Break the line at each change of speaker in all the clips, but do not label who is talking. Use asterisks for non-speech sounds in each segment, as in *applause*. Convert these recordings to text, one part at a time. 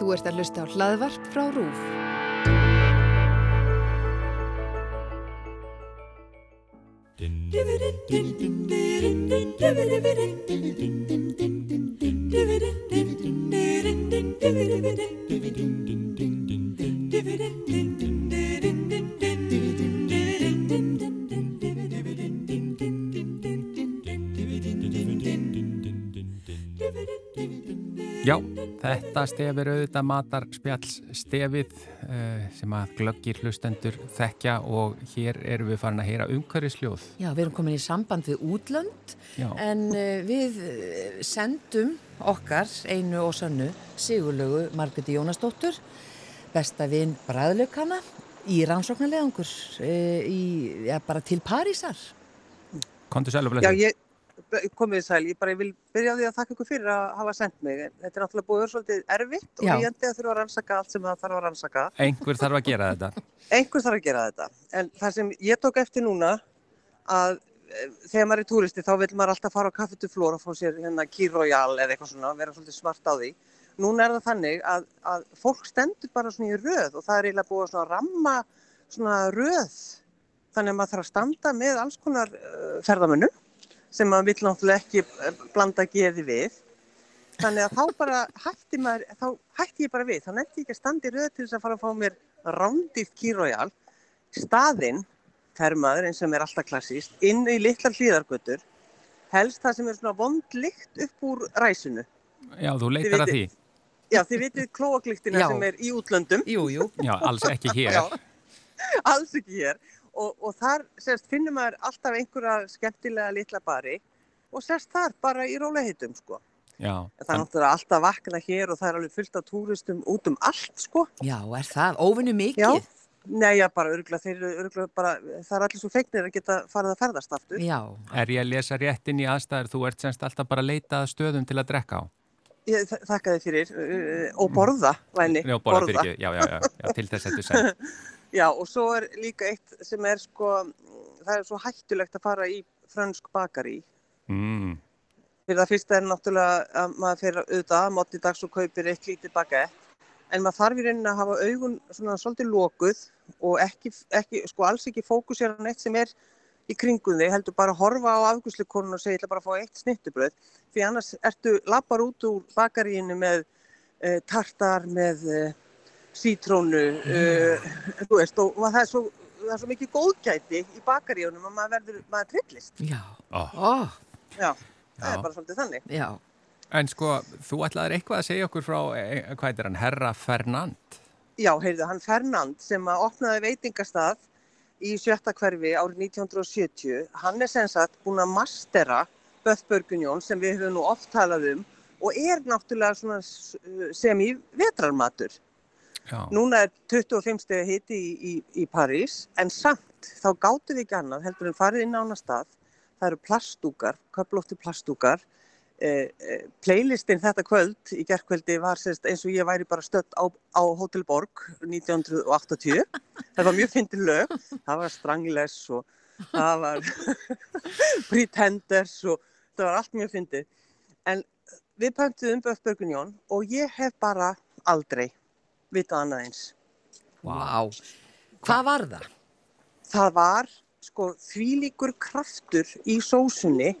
Þú ert að hlusta á hlaðvarp frá RÚF.
Já, þetta stefir auðvitað matar spjalls stefið uh, sem að glöggir hlustendur þekkja og hér erum við farin að heyra umhverfisljóð.
Já, við erum komin í samband við útlönd
Já.
en uh, við uh, sendum okkar einu og sannu Sigurlaugu Margreti Jónasdóttur besta vinn bræðlaukana í rannsóknarlegangur í, ja, bara til Parísar.
Kontur sæl
Já, ég komið sæl, ég bara vil byrja á því að þakka ykkur fyrir að hafa sendt mig. Þetta er náttúrulega búið að vera svolítið erfitt og
Já.
ríðandi að þurfa að rannsaka allt sem það þarf að rannsaka.
Einhver þarf að gera þetta. *laughs*
Einhver þarf að gera þetta. En það sem ég tók eftir núna að eh, þegar maður er túristi þá vil maður alltaf fara á Flor og fá sér hérna Key Royal eða eitthvað svona, vera svolítið smart á því. Núna er það þannig að, að fólk stendur bara svona í röð og það er eiginlega búið að svona ramma svona röð. Þannig að maður þarf að standa með alls konar uh, ferðamönnum sem maður vill náttúrulega ekki eh, blanda geði við. Þannig að þá bara hætti maður, þá hætti ég bara við. Þá nefndi ég ekki að standa í röð til þess að fara að fá mér rándýrt kýrójál. Staðinn, termaður eins sem er alltaf klassíst, inn í litlar hlýðargötur. Helst það sem er svona vondlikt upp úr ræsinu.
Já, þú leitar að því.
vitið. Já, þið vitið klóaglíktina sem er í útlöndum.
Jú, jú.
Já, alls ekki *laughs* hér.
Já. alls ekki hér og, og þar sérst, finnur maður alltaf einhverja skemmtilega litla bari og sérst þar bara í rólehitum sko.
Já,
það er náttúrulega alltaf vakna hér og það er alveg fullt af túristum út um allt sko.
Já, er það óvinni mikið?
Nei, já, bara örgulega, þeir eru bara, það er allir svo feiknir að geta farið að ferðast aftur.
Já.
er ég að lesa rétt inn í aðstæður, þú ert semst alltaf bara að leita að stöðum til að drekka á.
Ég þakka þið fyrir uh, og borða, væni.
Já, borða fyrir ekki, já, já, já, já, til þess að þú segir. *laughs*
Já, og svo er líka eitt sem er sko, það er svo hættulegt að fara í frönsk bakari.
Mm,
Fyrir það fyrsta er náttúrulega að maður fyrir auðvitað að móti dags og kaupir eitt lítið bakett. En maður þarf í rauninni að hafa augun svona svolítið lokuð og ekki, ekki, sko alls ekki fókusera á neitt sem er í kringum þig. Heldur bara að horfa á afgjörsleikonun og segja, ég ætla bara að fá eitt snittubröð. Því annars ertu lappar út úr bakaríinu með uh, tartar, með uh, sítrónu, uh, þú veist, og, og það, er svo, það er svo mikið góðgæti í bakaríunum að maður verður, maður trillist.
Já.
Ó.
Ó,
Já, það
Já.
er bara svolítið þannig.
já.
En sko, þú ætlaðir eitthvað að segja okkur frá, eh, hvað heitir hann, Herra Fernand?
Já, heyrðu, hann Fernand sem að opnaði veitingastað í sjötta hverfi árið 1970, hann er sem sagt búin að mastera Böðbörgunjón sem við höfum nú oft talað um og er náttúrulega sem í vetrarmatur.
Já,
Núna er 25 stegi hiti í, í, í París en samt þá gátum við ekki annað heldur en farið inn á hana stað. Það eru plastúkar, köplótti plastúkar. Eh, eh, playlistin þetta kvöld í gerðkvöldi var sérst, eins og ég væri bara stött á, á Hotel Borg 1980. *laughs* Það var mjög fyndið lög. Það var Strangless og það var *laughs* Pretenders og það var allt mjög fyndið. En við pöntuðum Böðbörgun Jón og ég hef bara aldrei vitað annað eins.
Vá. Hvað var það?
Það var sko þvílíkur kraftur í sósunni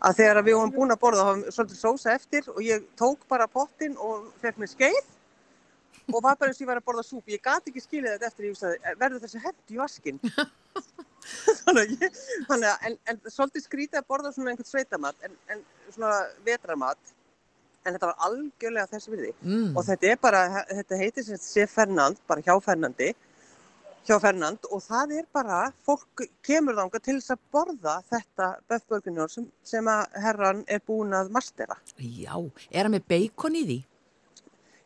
að þegar við vorum búin að borða þá var svolítið sósa eftir og ég tók bara pottin og fekk mér skeið og var bara eins og ég var að borða súp. Ég gati ekki skilið þetta eftir, ég sagði, verður þessi hend í vaskinn? *laughs* þannig að ég, þannig að, en, en svolítið skrítið að borða svona einhvern sveitamat, en, en svona vetramat, en þetta var algjörlega þessi virði.
Mm.
Og þetta er bara, þetta heitir sem sé Fernand, bara hjá Fernandi, hjá Fernand og það er bara, fólk kemur þanga til þess að borða þetta böfbörgunjón sem, sem að herran er búin að mastera.
Já, er hann með beikon í því?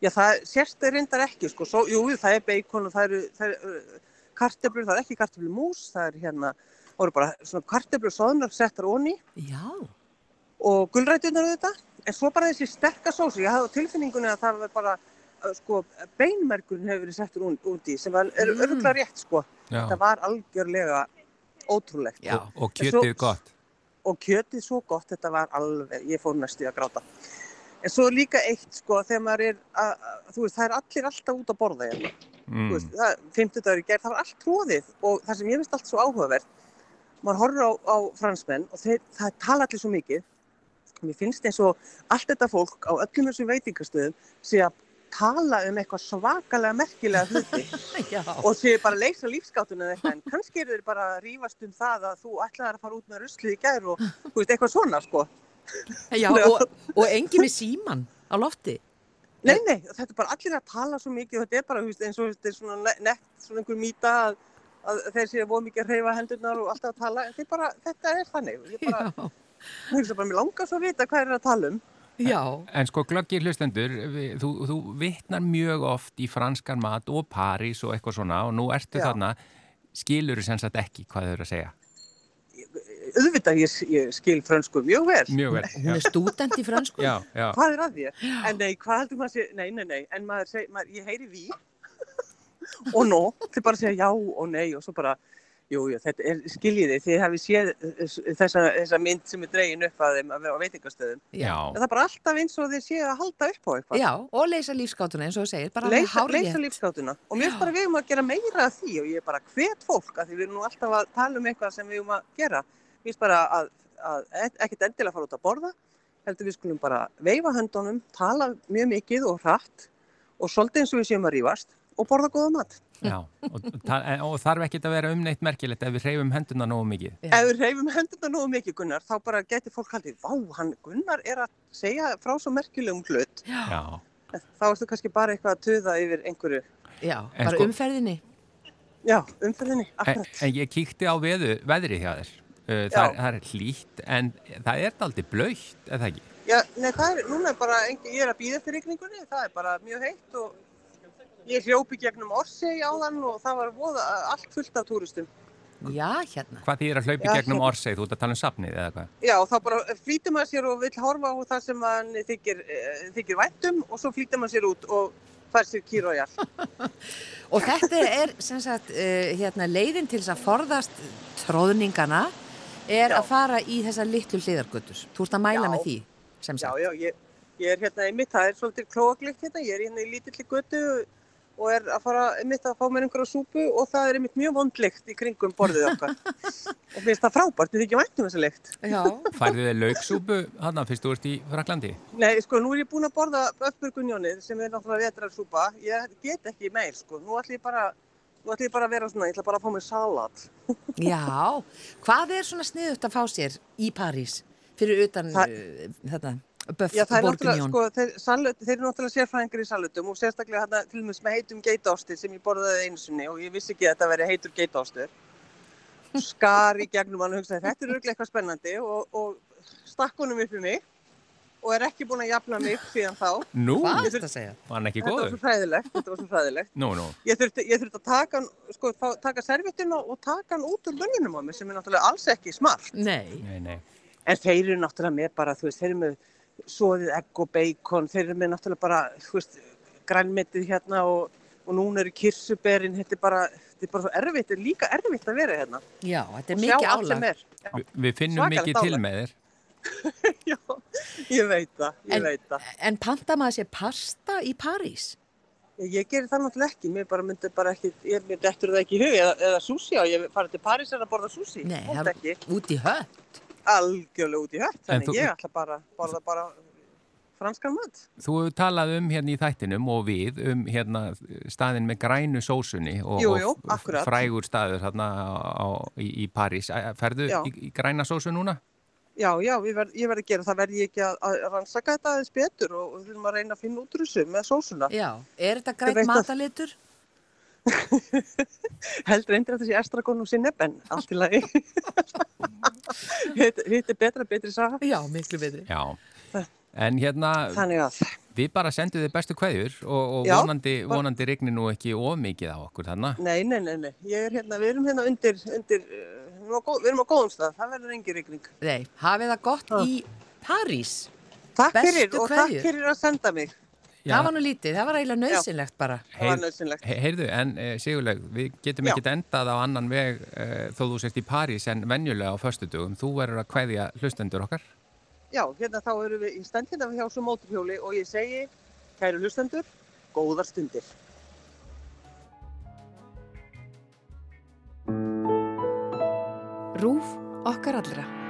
Já, það sérst er reyndar ekki, sko, Svo, jú, það er beikon og það eru, það eru uh, kartöflur, það er ekki kartöflur mús, það er hérna, það eru bara svona kartöflur soðnar settar onni
Já.
Og gulrætunar auðvitað, en svo bara þessi sterka sósi, ég hafði tilfinningunni að það var bara, sko, beinmerkurinn hefur verið settur ún- út í, sem var,
Mm.
örgulega rétt, sko.
já.
Það var algjörlega ótrúlegt.
Já.
Og, og kjötið
Svo-
gott.
Og kjötið svo gott, þetta var alveg, ég fór næstu að gráta. En svo líka eitt sko þegar maður er, að, þú veist, það er allir alltaf út að borða hérna. Þú
Mm.
veist, það, 50 dagur í gerð, það var allt tróðið og það sem ég finnst allt svo áhugavert, maður horfir á, á fransmenn og þeir, það tala allir svo mikið. Mér finnst eins og allt þetta fólk á öllum þessum veitingastöðum sé að tala um eitthvað svakalega merkilega hluti *laughs* og sé bara að leysa lífsgáttuna eða eitthvað en kannski eru þeir bara að rífast um það að þú ætlaðir að fara út með ruslið í gær og þú veist, eitthvað svona sko.
Já, *laughs* og, og engin með síman á lofti.
Nei, nei, þetta er bara allir að tala svo mikið og þetta er bara veist, eins og þetta er svona ne- nett, svona einhver mýta að, að þeir séu voru mikið að hreyfa hendurnar og alltaf að tala, en bara, þetta er þannig. Ég bara, hugsa bara, mér langar svo að vita hvað er að tala um.
Já.
En sko glöggir hlustendur, við- þú, þú vitnar mjög oft í franskan mat og París og eitthvað svona og nú ertu
Já.
þarna, skilur þú sem sagt ekki hvað þau eru að segja?
Auðvitað ég, ég skil frönsku mjög vel.
Mjög vel.
Hún er stúdent í fransku.
Já, já.
Hvað er að þér? En nei, hvað heldur maður að segja? Nei, nei, nei, en maður segir, maður, ég heyri ví *laughs* og nó, þið bara segja já og nei og svo bara, jú, jú, þetta er skiljiði, þið hefði séð þessa, þessa mynd sem er dregin upp að þeim að vera á veitingastöðum.
Já.
En það er bara alltaf eins og þið séu að halda upp á eitthvað.
Já, og leysa lífskátuna eins og þú segir, bara alveg
Leysa, leysa
hárrétt.
lífskátuna. Og mér finnst bara við um að gera meira af því og ég er bara hvet fólk að því við erum nú alltaf að tala um eitthvað sem við um að gera. Mér finnst bara að, að e- ekkert endilega fara út að borða, heldur við skulum bara veifa höndunum, tala mjög mikið og hratt og svolítið eins og við séum að rífast og borða góða mat.
Já, og, en- og þarf ekki að vera umneitt merkilegt ef við hreyfum henduna nógu mikið.
Já.
Ef við reyfum hendurna nógu mikið Gunnar, þá bara getur fólk haldið, vá, hann Gunnar er að segja frá svo merkilegum hlut.
Já.
Þá ertu kannski bara eitthvað að töða yfir einhverju,
Já,
En
bara
sko-
umferðinni.
já, umferðinni,
En,
akkurat.
en ég kíkti á veðu, veðrið hjá þér. Uh, það, það er hlýtt, en það er aldrei blöytt, eða ekki?
Já, nei, það er, núna er bara, ég er að býða eftir rigningunni, það er bara mjög heitt og ég hljópi gegnum Orsey áðan og það var voða, allt fullt af túristum.
Já, hérna.
Hvað þýðir að hlaupi
Já,
gegnum
hérna.
Orsey, þú ert að tala um safnið eða hvað?
Já, þá bara flýtir maður sér og vill horfa á það sem mann þykir, eh, þykir væntum og svo flýtir maður sér út og fær sér kýrójar. *laughs* *laughs*
Og þetta er sem sagt uh, hérna, leiðin til þess að forðast tróðningana er
Já.
að fara í þessar litlu hliðargötur. Þú ert að mæla
Já.
með því, sem sagt.
já, ég, ég er hérna í mitt, það er svolítið klóaglikt hérna, ég er hérna í lítilli götu og er að fara einmitt að fá mér einhverja súpu og það er einmitt mjög vondlikt í kringum borðið okkar. *laughs* og finnst það frábært, við þykjum væntum þessa likt.
Já.
Færðu þið lauksúpu hann fyrst þú ert í Fraklandi?
Nei, sko, nú er ég búin að borða öfburgunjónið sem er náttúrulega vetrarsúpa. Ég get ekki meir, sko. Nú ætlum ég bara, nú ætlum ég bara að vera svona, ég ætla bara að fá mér salat.
Já, hvað er svona sniðut að fá sér í París fyrir utan
Það-
uh, þetta,
Já, það er náttúrulega, sko, þeir, salut, þeir eru náttúrulega sérfræðingar í salutum og sérstaklega hérna til og með með heitum geitaosti sem ég borðaði einu sinni og ég vissi ekki að þetta veri heitur geitaostur. Skar í gegnum hann og hugsaði þetta er örglega eitthvað spennandi og, og stakk honum upp í mig og er ekki búin að jafna mig síðan þá.
Nú,
Hvað er þetta að segja?
var hann ekki
Þetta var
góður?
svo hræðilegt, þetta var svo hræðilegt.
Nú, nú.
Ég þurfti, ég þurfti að taka, sko, fá, taka serviettuna og taka hann út úr munninum á mér sem er náttúrulega alls ekki smart.
Nei.
Nei, nei.
En þeir eru náttúrulega með bara, þú veist, þeir eru með soðið egg og bacon, þeir eru með náttúrulega bara, þú veist, grænmetið hérna og, og núna eru kirsuberin, þetta er bara, þetta er bara svo erfitt, þetta er líka erfitt að vera hérna.
Já, þetta er
Og
mikið álag.
er.
Vi, við finnum
Svakalegt
mikið til
álag.
með þér. *laughs*
já, ég veit það, ég
En-
veit það.
En panta maður sér pasta í París?
Ég, ég gerir það náttúrulega ekki, mér bara myndi bara ekki, ég myndi eftir það ekki í hug, eða, eða sushi á, ég farið til Parísar að borða sushi,
Nei, það
ekki,
er út í hött.
Algjörlega út í hött,
En
þannig
þú-
ég ætla bara að borða bara franskan mat.
Þú hefur talað um hérna í þættinum og við um hérna staðin með grænu sósunni og,
Jú, jú,
og frægur staður hérna á, í, í París. Ferðu
Já.
í, í græna sósu núna?
Já, já, verð, ég verð að gera það, verð ég ekki að, að rannsaka þetta aðeins betur og við þurfum að reyna að finna út úr þessu með sósuna.
Já, er þetta grænt
veit að-
matalitur? *laughs*
Heldur eindir að þessi estragon og sinneb en allt í lagi. *laughs* Hitt er betra, betri saga.
Já, miklu betri.
Já. En hérna,
Þannig að,
við bara sendum þið bestu kveðjur og, og
Já,
vonandi,
bara-
vonandi regnir nú ekki of mikið á okkur þarna.
nei, nei, nei, nei, ég er hérna, við erum hérna undir, undir, við erum góð- við erum á góðum stað, það verður engin rigning.
Nei, hafið það gott
Ah.
í París.
Takk
Bestu
fyrir og
kveðjur.
takk fyrir að senda mig. Já.
Það var nú lítið, það var eiginlega nöðsynlegt bara.
Heyrðu, en eh, Sigurleg, við getum ekkert endað á annan veg eh, þó þú sést í París en venjulega á förstutugum. Þú verður að hvaðja hlustendur okkar?
Já, hérna þá erum við í stand hérna hjá svo móturhjóli og ég segi, kæru hlustendur, góðar stundir.
Rúf okkar allra.